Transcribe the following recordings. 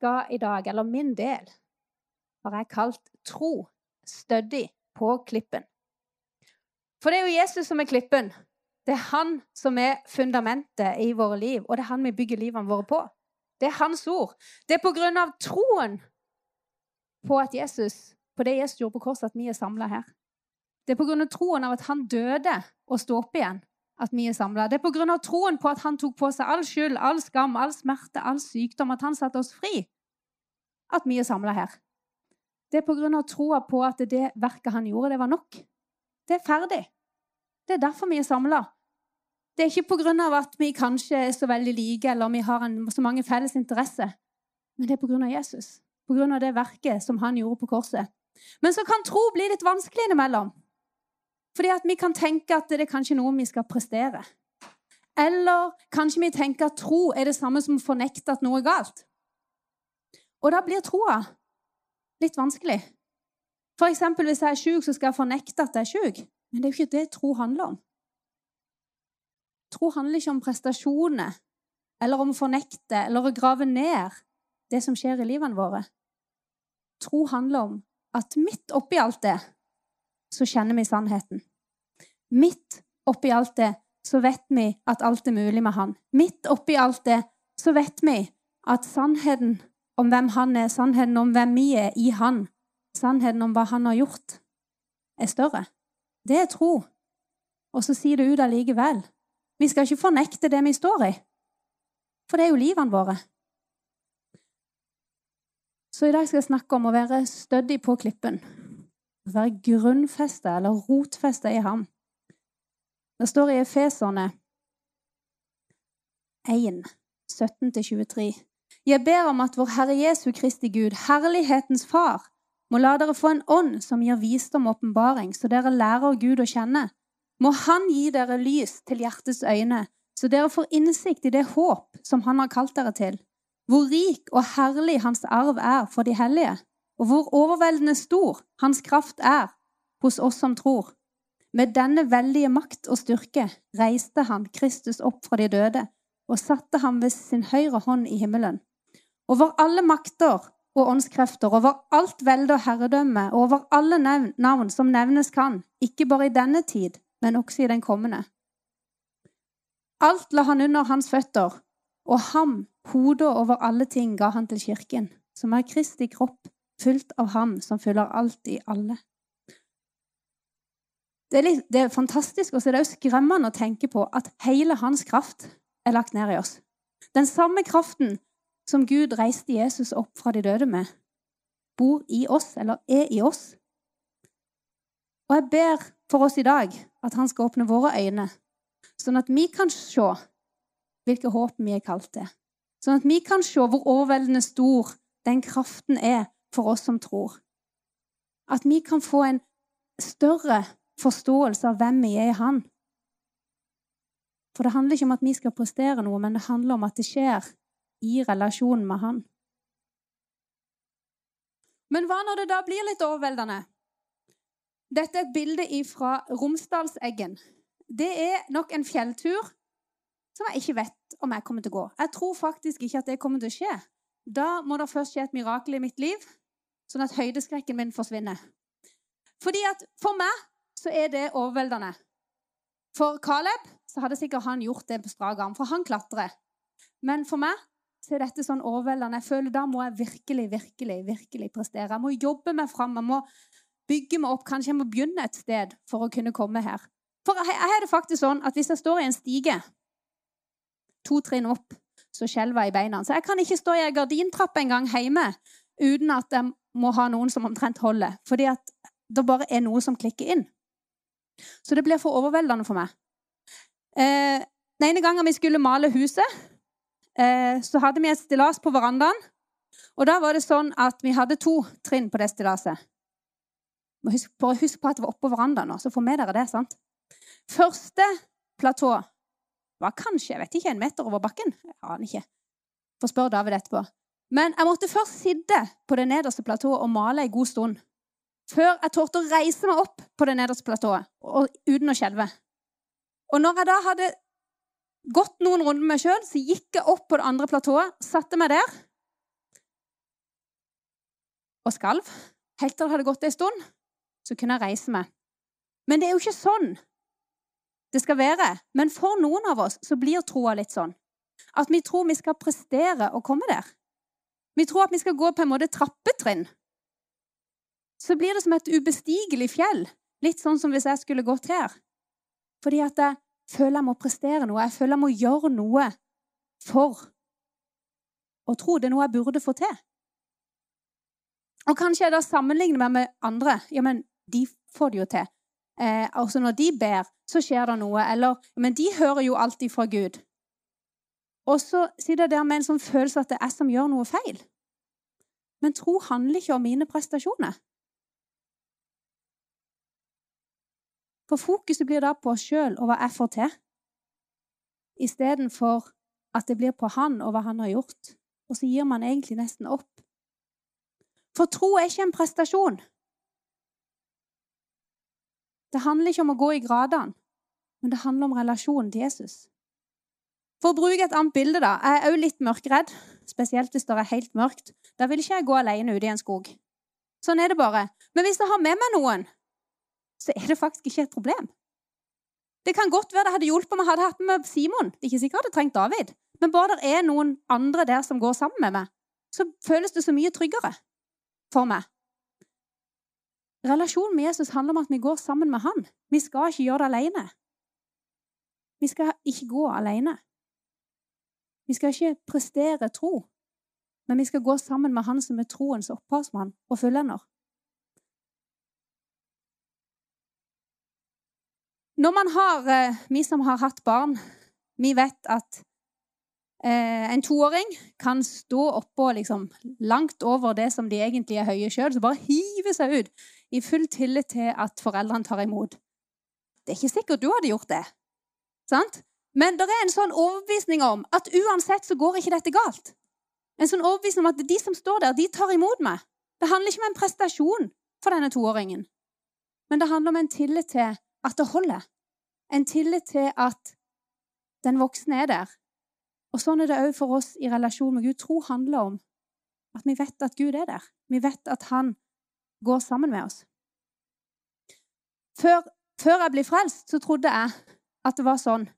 Skal i dag, eller min del, har jeg kalt tro stødig på klippen. For det er jo Jesus som er klippen. Det er han som er fundamentet i våre liv, og det er han vi bygger livene våre på. Det er hans ord. Det er på grunn av troen på at Jesus, på det Jesus gjorde på korset, at vi er samla her. Det er på grunn av troen av at han døde og sto opp igjen, at vi er samla. Det er på grunn av troen på at han tok på seg all skyld, all skam, all smerte, all sykdom, at han satte oss fri, at vi er samla her. Det er av troa på at det verket han gjorde, det var nok. Det er ferdig. Det er derfor vi er samla. Det er ikke av at vi kanskje er så veldig like, eller vi har en, så mange felles interesser. Men det er av Jesus. Av det verket som han gjorde på korset. Men så kan tro bli litt vanskelig innimellom. Fordi at vi kan tenke at det er kanskje noe vi skal prestere. Eller kanskje vi tenker at tro er det samme som å fornekte at noe er galt. Og da blir troa litt vanskelig. For eksempel hvis jeg er sjuk, så skal jeg fornekte at jeg er sjuk. Men det er jo ikke det tro handler om. Tro handler ikke om prestasjoner eller om å fornekte eller å grave ned det som skjer i livene våre. Tro handler om at midt oppi alt det så kjenner vi sannheten. Midt oppi alt det så vet vi at alt er mulig med Han. Midt oppi alt det så vet vi at sannheten om hvem Han er, sannheten om hvem vi er i Han, sannheten om hva Han har gjort, er større. Det er tro. Og så sier det ut allikevel. Vi skal ikke fornekte det vi står i, for det er jo livene våre. Så i dag skal jeg snakke om å være stødig på klippen. Å være grunnfesta eller rotfesta i ham. Det står i Efeserne 1, 17-23. Jeg ber om at vår Herre Jesu Kristi Gud, herlighetens Far, må la dere få en ånd som gir visdom og åpenbaring, så dere lærer Gud å kjenne. Må Han gi dere lys til hjertets øyne, så dere får innsikt i det håp som Han har kalt dere til hvor rik og herlig hans arv er for de hellige, og hvor overveldende stor hans kraft er hos oss som tror. Med denne veldige makt og styrke reiste han Kristus opp fra de døde og satte ham ved sin høyre hånd i himmelen. Over alle makter og åndskrefter, over alt velde og herredømme, og over alle navn som nevnes kan, ikke bare i denne tid, men også i den kommende. Alt la han under hans føtter, og ham, hodet over alle ting, ga han til kirken, som er Kristi kropp, fullt av ham som fyller alt i alle. Det er, litt, det er fantastisk, og så er det også skremmende å tenke på at hele hans kraft er lagt ned i oss. Den samme kraften som Gud reiste Jesus opp fra de døde med, bor i oss, eller er i oss. Og jeg ber for oss i dag at han skal åpne våre øyne, sånn at vi kan se hvilke håp vi er kalt til. Sånn at vi kan se hvor overveldende stor den kraften er for oss som tror. At vi kan få en større forståelse av hvem vi er i Han. For det handler ikke om at vi skal prestere noe, men det handler om at det skjer i relasjonen med Han. Men hva når det da blir litt overveldende? Dette er et bilde fra Romsdalseggen. Det er nok en fjelltur som jeg ikke vet om jeg kommer til å gå. Jeg tror faktisk ikke at det kommer til å skje. Da må det først skje et mirakel i mitt liv, sånn at høydeskrekken min forsvinner. Fordi at For meg så er det overveldende. For Caleb så hadde sikkert han gjort det på strak arm, for han klatrer. Men for meg så er dette sånn overveldende. Jeg føler Da må jeg virkelig, virkelig, virkelig prestere. Jeg må jobbe meg fram. Jeg må bygge meg opp. Kanskje jeg må begynne et sted for å kunne komme her. For jeg er det faktisk sånn at hvis jeg står i en stige to trinn opp, så skjelver jeg i beina. Så jeg kan ikke stå i ei gardintrapp engang hjemme uten at jeg må ha noen som omtrent holder. Fordi at det bare er noe som klikker inn. Så det blir for overveldende for meg. Eh, den ene gangen vi skulle male huset, så hadde vi et stillas på verandaen. Og da var det sånn at vi hadde to trinn på det stillaset. Husk, husk på at det var oppå verandaen nå, så får med dere det. sant? Første platå var kanskje jeg vet ikke, en meter over bakken. Jeg aner ikke. Får spørre David etterpå. Men jeg måtte først sitte på det nederste platået og male en god stund. Før jeg torde å reise meg opp på det nederste platået uten å skjelve. Og når jeg da hadde gått noen runder med meg sjøl, så gikk jeg opp på det andre platået, satte meg der. og skalv. Helt til det hadde gått en stund, så kunne jeg reise meg. Men det er jo ikke sånn det skal være. Men for noen av oss så blir troa litt sånn. At vi tror vi skal prestere og komme der. Vi tror at vi skal gå på en måte trappetrinn. Så blir det som et ubestigelig fjell. Litt sånn som hvis jeg skulle gått her. Fordi at jeg føler jeg må prestere noe. Jeg føler jeg må gjøre noe for å tro det er noe jeg burde få til. Og kanskje jeg da sammenligner meg med andre. Ja, men de får det jo til. Eh, altså når de ber, så skjer det noe. Eller Men de hører jo alltid fra Gud. Og så sitter jeg der med en sånn følelse at det er jeg som gjør noe feil. Men tro handler ikke om mine prestasjoner. For fokuset blir da på oss sjøl og hva jeg får til, istedenfor at det blir på han og hva han har gjort. Og så gir man egentlig nesten opp. For tro er ikke en prestasjon. Det handler ikke om å gå i gradene, men det handler om relasjonen til Jesus. For å bruke et annet bilde, da. Jeg er òg litt mørkredd, spesielt hvis det er helt mørkt. Da vil ikke jeg gå alene ute i en skog. Sånn er det bare. Men hvis jeg har med meg noen, så er det faktisk ikke et problem. Det kan godt være det hadde hjulpet om jeg hadde hatt med Simon. Det er ikke sikkert jeg hadde trengt David. Men bare det er noen andre der som går sammen med meg, så føles det så mye tryggere for meg. Relasjonen med Jesus handler om at vi går sammen med han. Vi skal ikke gjøre det alene. Vi skal ikke gå alene. Vi skal ikke prestere tro, men vi skal gå sammen med han som er troens opphavsmann og følgener. Når man har, eh, Vi som har hatt barn, vi vet at Eh, en toåring kan stå oppå liksom, langt over det som de egentlig er høye sjøl, så bare hive seg ut i full tillit til at foreldrene tar imot. Det er ikke sikkert du hadde gjort det. Sant? Men det er en sånn overbevisning om at uansett så går ikke dette galt. En sånn overbevisning om at de som står der, de tar imot meg. Det handler ikke om en prestasjon for denne toåringen, men det handler om en tillit til at det holder. En tillit til at den voksne er der, og sånn er det òg for oss i relasjon med Gud. Tro handler om at vi vet at Gud er der. Vi vet at han går sammen med oss. Før, før jeg ble frelst, så trodde jeg at det var sånn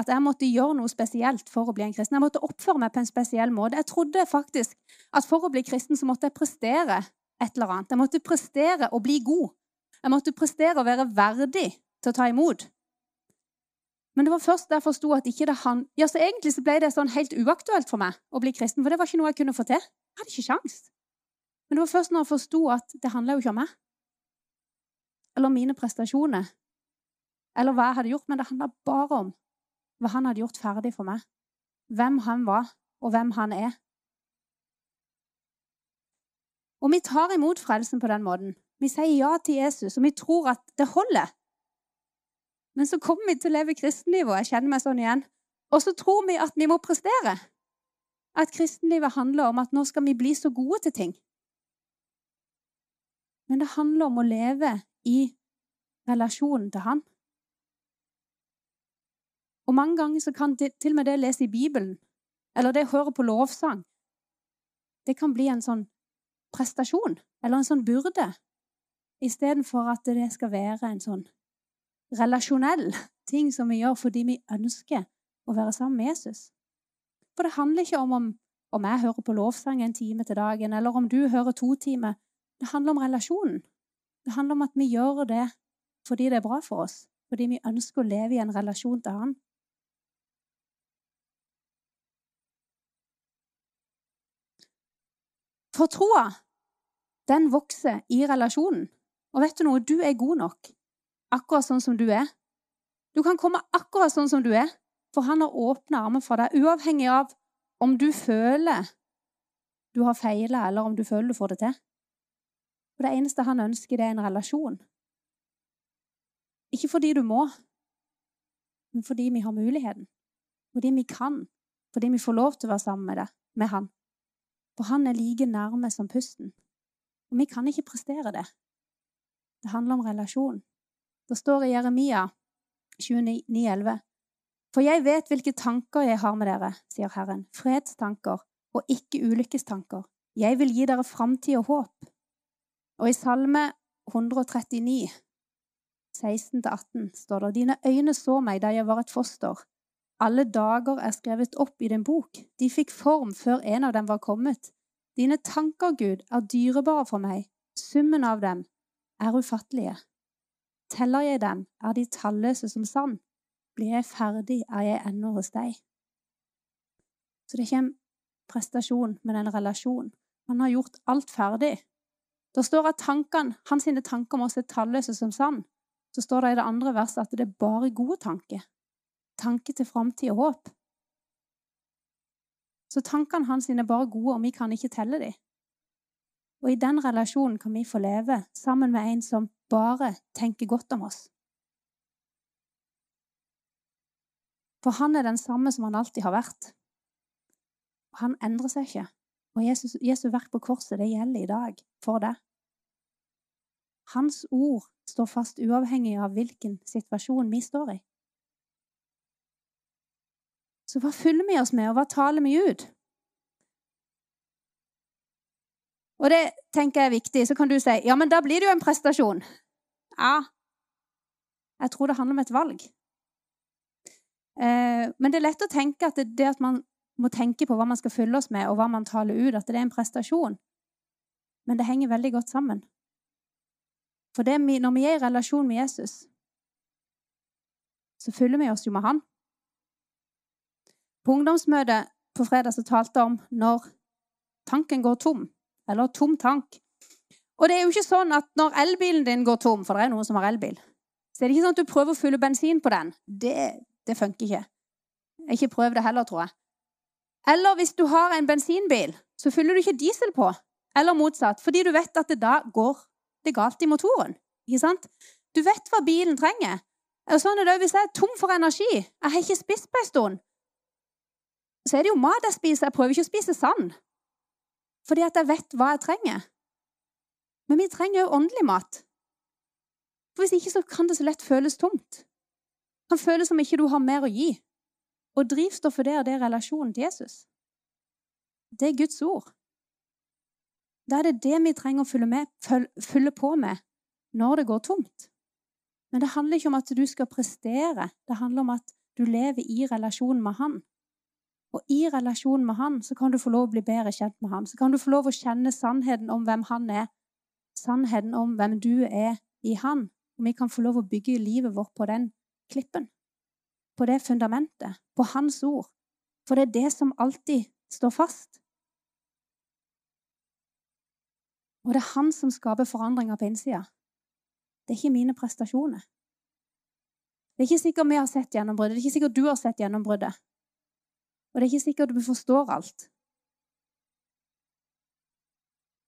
at jeg måtte gjøre noe spesielt for å bli en kristen. Jeg måtte oppføre meg på en spesiell måte. Jeg trodde faktisk at for å bli kristen så måtte jeg prestere et eller annet. Jeg måtte prestere å bli god. Jeg måtte prestere å være verdig til å ta imot. Men det var først da jeg forsto at ikke det han... Ja, så egentlig så ble det sånn helt uaktuelt for meg å bli kristen, for det var ikke noe jeg kunne få til. Jeg hadde ikke sjans. Men det var først når jeg forsto at det handla jo ikke om meg. Eller mine prestasjoner. Eller hva jeg hadde gjort, men det handla bare om hva han hadde gjort ferdig for meg. Hvem han var, og hvem han er. Og vi tar imot frelsen på den måten. Vi sier ja til Jesus, og vi tror at det holder. Men så kommer vi til å leve kristenlivet, og jeg kjenner meg sånn igjen. Og så tror vi at vi må prestere. At kristenlivet handler om at nå skal vi bli så gode til ting. Men det handler om å leve i relasjonen til Han. Og mange ganger så kan det, til og med det å lese i Bibelen, eller det å høre på lovsang, det kan bli en sånn prestasjon, eller en sånn byrde, istedenfor at det skal være en sånn relasjonell ting som vi gjør fordi vi ønsker å være sammen med Jesus. For det handler ikke om om, om jeg hører på lovsang en time til dagen, eller om du hører to timer. Det handler om relasjonen. Det handler om at vi gjør det fordi det er bra for oss, fordi vi ønsker å leve i en relasjon til Han. For troa, den vokser i relasjonen. Og vet du noe, du er god nok akkurat sånn som du er. Du kan komme akkurat sånn som du er, for han har åpne armer for deg, uavhengig av om du føler du har feila, eller om du føler du får det til. For det eneste han ønsker, det er en relasjon. Ikke fordi du må, men fordi vi har muligheten. Fordi vi kan. Fordi vi får lov til å være sammen med, det, med han. For han er like nærme som pusten. Og vi kan ikke prestere det. Det handler om relasjon. Det står i Jeremia 29,11. For jeg vet hvilke tanker jeg har med dere, sier Herren, fredstanker og ikke ulykkestanker. Jeg vil gi dere framtid og håp. Og i Salme 139, 16-18, står det Dine øyne så meg da jeg var et foster. Alle dager er skrevet opp i din bok. De fikk form før en av dem var kommet. Dine tanker, Gud, er dyrebare for meg. Summen av dem er ufattelige. Teller jeg dem, er de talløse som sand. Blir jeg ferdig, er jeg ennå hos deg. Så det er ikke en prestasjon, men en relasjon. Han har gjort alt ferdig. Det står at tankene, hans tanker må se talløse som sand. Så står det i det andre verset at det er bare gode tanker. Tanke til framtid og håp. Så tankene hans er bare gode, og vi kan ikke telle dem. Og i den relasjonen kan vi få leve sammen med en som bare tenker godt om oss. For han er den samme som han alltid har vært. Han endrer seg ikke. Og Jesus, Jesu verk på korset, det gjelder i dag for det. Hans ord står fast uavhengig av hvilken situasjon vi står i. Så hva fyller vi oss med, og hva taler vi ut? Og det tenker jeg er viktig. Så kan du si ja, men da blir det jo en prestasjon. Ja, jeg tror det handler om et valg. Eh, men det er lett å tenke at det, det at man må tenke på hva man skal fylle oss med, og hva man taler ut, at det er en prestasjon. Men det henger veldig godt sammen. For det, når vi er i relasjon med Jesus, så fyller vi oss jo med Han. På ungdomsmøtet på fredag så talte jeg om når tanken går tom, eller tom tank. Og det er jo ikke sånn at når elbilen din går tom, for det er noen som har elbil, så er det ikke sånn at du prøver å fylle bensin på den. Det, det funker ikke. Ikke prøvd det heller, tror jeg. Eller hvis du har en bensinbil, så fyller du ikke diesel på. Eller motsatt, fordi du vet at det da går det galt i motoren. Ikke sant? Du vet hva bilen trenger. Og sånn er det Hvis jeg er tom for energi, jeg har ikke spist på en stund, så er det jo mat jeg spiser. Jeg prøver ikke å spise sand. Fordi at jeg vet hva jeg trenger. Men vi trenger jo åndelig mat. For Hvis ikke så kan det så lett føles tomt. Det kan føles som ikke du har mer å gi. Og drivstoffet der, det er relasjonen til Jesus. Det er Guds ord. Da er det det vi trenger å fylle, med, følge på med når det går tomt. Men det handler ikke om at du skal prestere. Det handler om at du lever i relasjon med Han. Og i relasjon med Han så kan du få lov å bli bedre kjent med Han. Så kan du få lov å kjenne sannheten om hvem Han er. Sannheten om hvem du er i Han. Og vi kan få lov å bygge livet vårt på den klippen på det fundamentet, på Hans ord. For det er det som alltid står fast. Og det er Han som skaper forandringer på innsida. Det er ikke mine prestasjoner. Det er ikke sikkert vi har sett gjennombruddet, det er ikke sikkert du har sett gjennombruddet. Og det er ikke sikkert du forstår alt.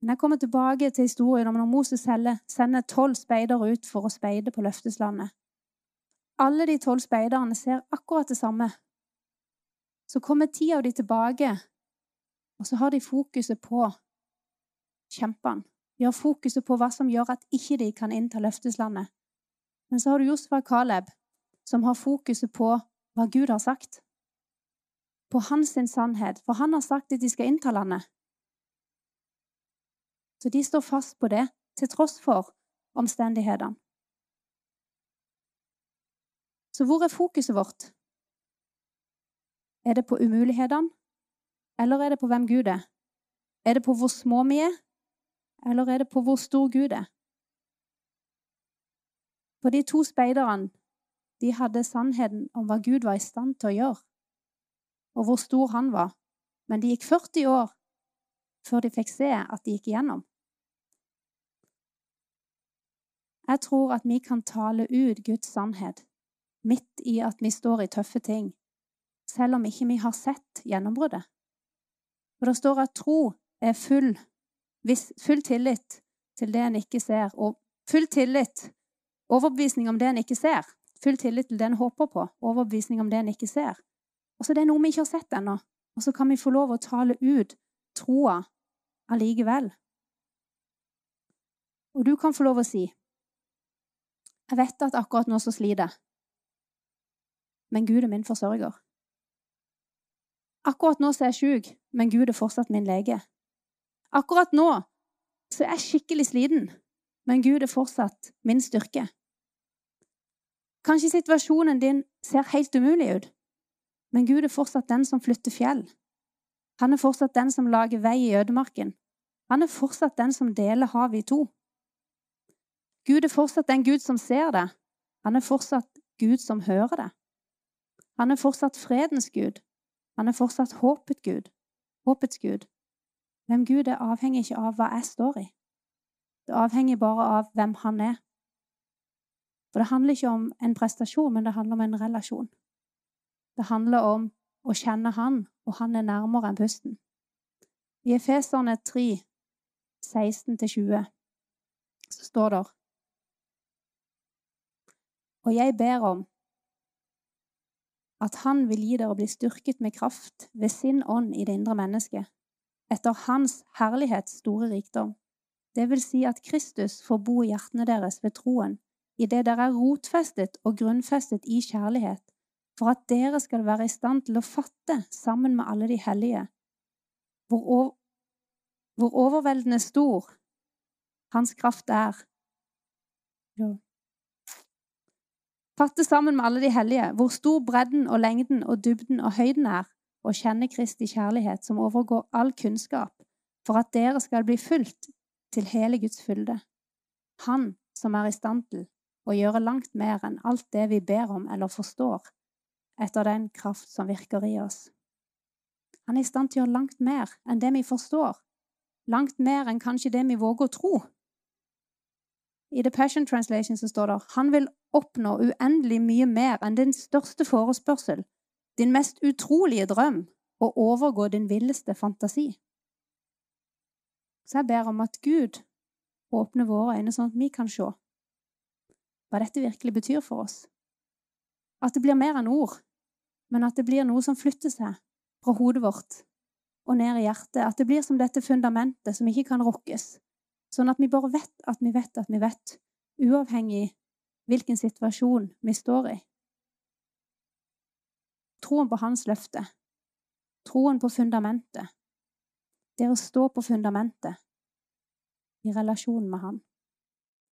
Men jeg kommer tilbake til historien om når Moses sender tolv speidere ut for å speide på løfteslandet. Alle de tolv speiderne ser akkurat det samme. Så kommer ti av de tilbake, og så har de fokuset på kjempene. De har fokuset på hva som gjør at ikke de kan innta løfteslandet. Men så har du Josfa og Caleb, som har fokuset på hva Gud har sagt. På hans sannhet, for han har sagt at de skal innta landet. Så de står fast på det, til tross for omstendighetene. Så hvor er fokuset vårt? Er det på umulighetene, eller er det på hvem Gud er? Er det på hvor små vi er, eller er det på hvor stor Gud er? For de to speiderne de hadde sannheten om hva Gud var i stand til å gjøre, og hvor stor han var. Men det gikk 40 år før de fikk se at de gikk igjennom. Jeg tror at vi kan tale ut Guds sannhet midt i at vi står i tøffe ting, selv om ikke vi har sett gjennombruddet. For det står at tro er full, full tillit til det en ikke ser, og full tillit, overbevisning om det en ikke ser, full tillit til det en håper på, overbevisning om det en ikke ser. Og så det er noe vi ikke har sett ennå, og så kan vi få lov å tale ut troa allikevel. Og du kan få lov å si jeg vet at akkurat nå så sliter jeg men Gud er min forsørger. Akkurat nå så er jeg sjuk, men Gud er fortsatt min lege. Akkurat nå så er jeg skikkelig sliten, men Gud er fortsatt min styrke. Kanskje situasjonen din ser helt umulig ut, men Gud er fortsatt den som flytter fjell. Han er fortsatt den som lager vei i ødemarken. Han er fortsatt den som deler havet i to. Gud er fortsatt den Gud som ser det. Han er fortsatt Gud som hører det. Han er fortsatt fredens Gud. Han er fortsatt håpet Gud. Håpets Gud. Hvem Gud er, avhenger ikke av hva jeg står i. Det avhenger bare av hvem han er. For det handler ikke om en prestasjon, men det handler om en relasjon. Det handler om å kjenne han, og han er nærmere enn pusten. I Efeserne 3, 16-20, så står det Og jeg ber om at Han vil gi dere å bli styrket med kraft ved sin ånd i det indre mennesket, etter Hans herlighets store rikdom. Det vil si at Kristus får bo i hjertene deres ved troen, idet dere er rotfestet og grunnfestet i kjærlighet, for at dere skal være i stand til å fatte, sammen med alle de hellige, hvor, hvor overveldende stor Hans kraft er. Fatte sammen med alle de hellige hvor stor bredden og lengden og dybden og høyden er, og kjenne Kristi kjærlighet som overgår all kunnskap, for at dere skal bli fulgt til hele Guds fylde. Han som er i stand til å gjøre langt mer enn alt det vi ber om eller forstår, etter den kraft som virker i oss. Han er i stand til å gjøre langt mer enn det vi forstår, langt mer enn kanskje det vi våger å tro. I The Passion Translation så står det han vil oppnå uendelig mye mer enn din største forespørsel, din mest utrolige drøm, og overgå din villeste fantasi. Så jeg ber om at Gud åpner våre øyne sånn at vi kan se hva dette virkelig betyr for oss. At det blir mer enn ord, men at det blir noe som flytter seg fra hodet vårt og ned i hjertet. At det blir som dette fundamentet som ikke kan rokkes, Sånn at vi bare vet at vi vet at vi vet, uavhengig hvilken situasjon vi står i. Troen på hans løfte, troen på fundamentet, det å stå på fundamentet i relasjon med han.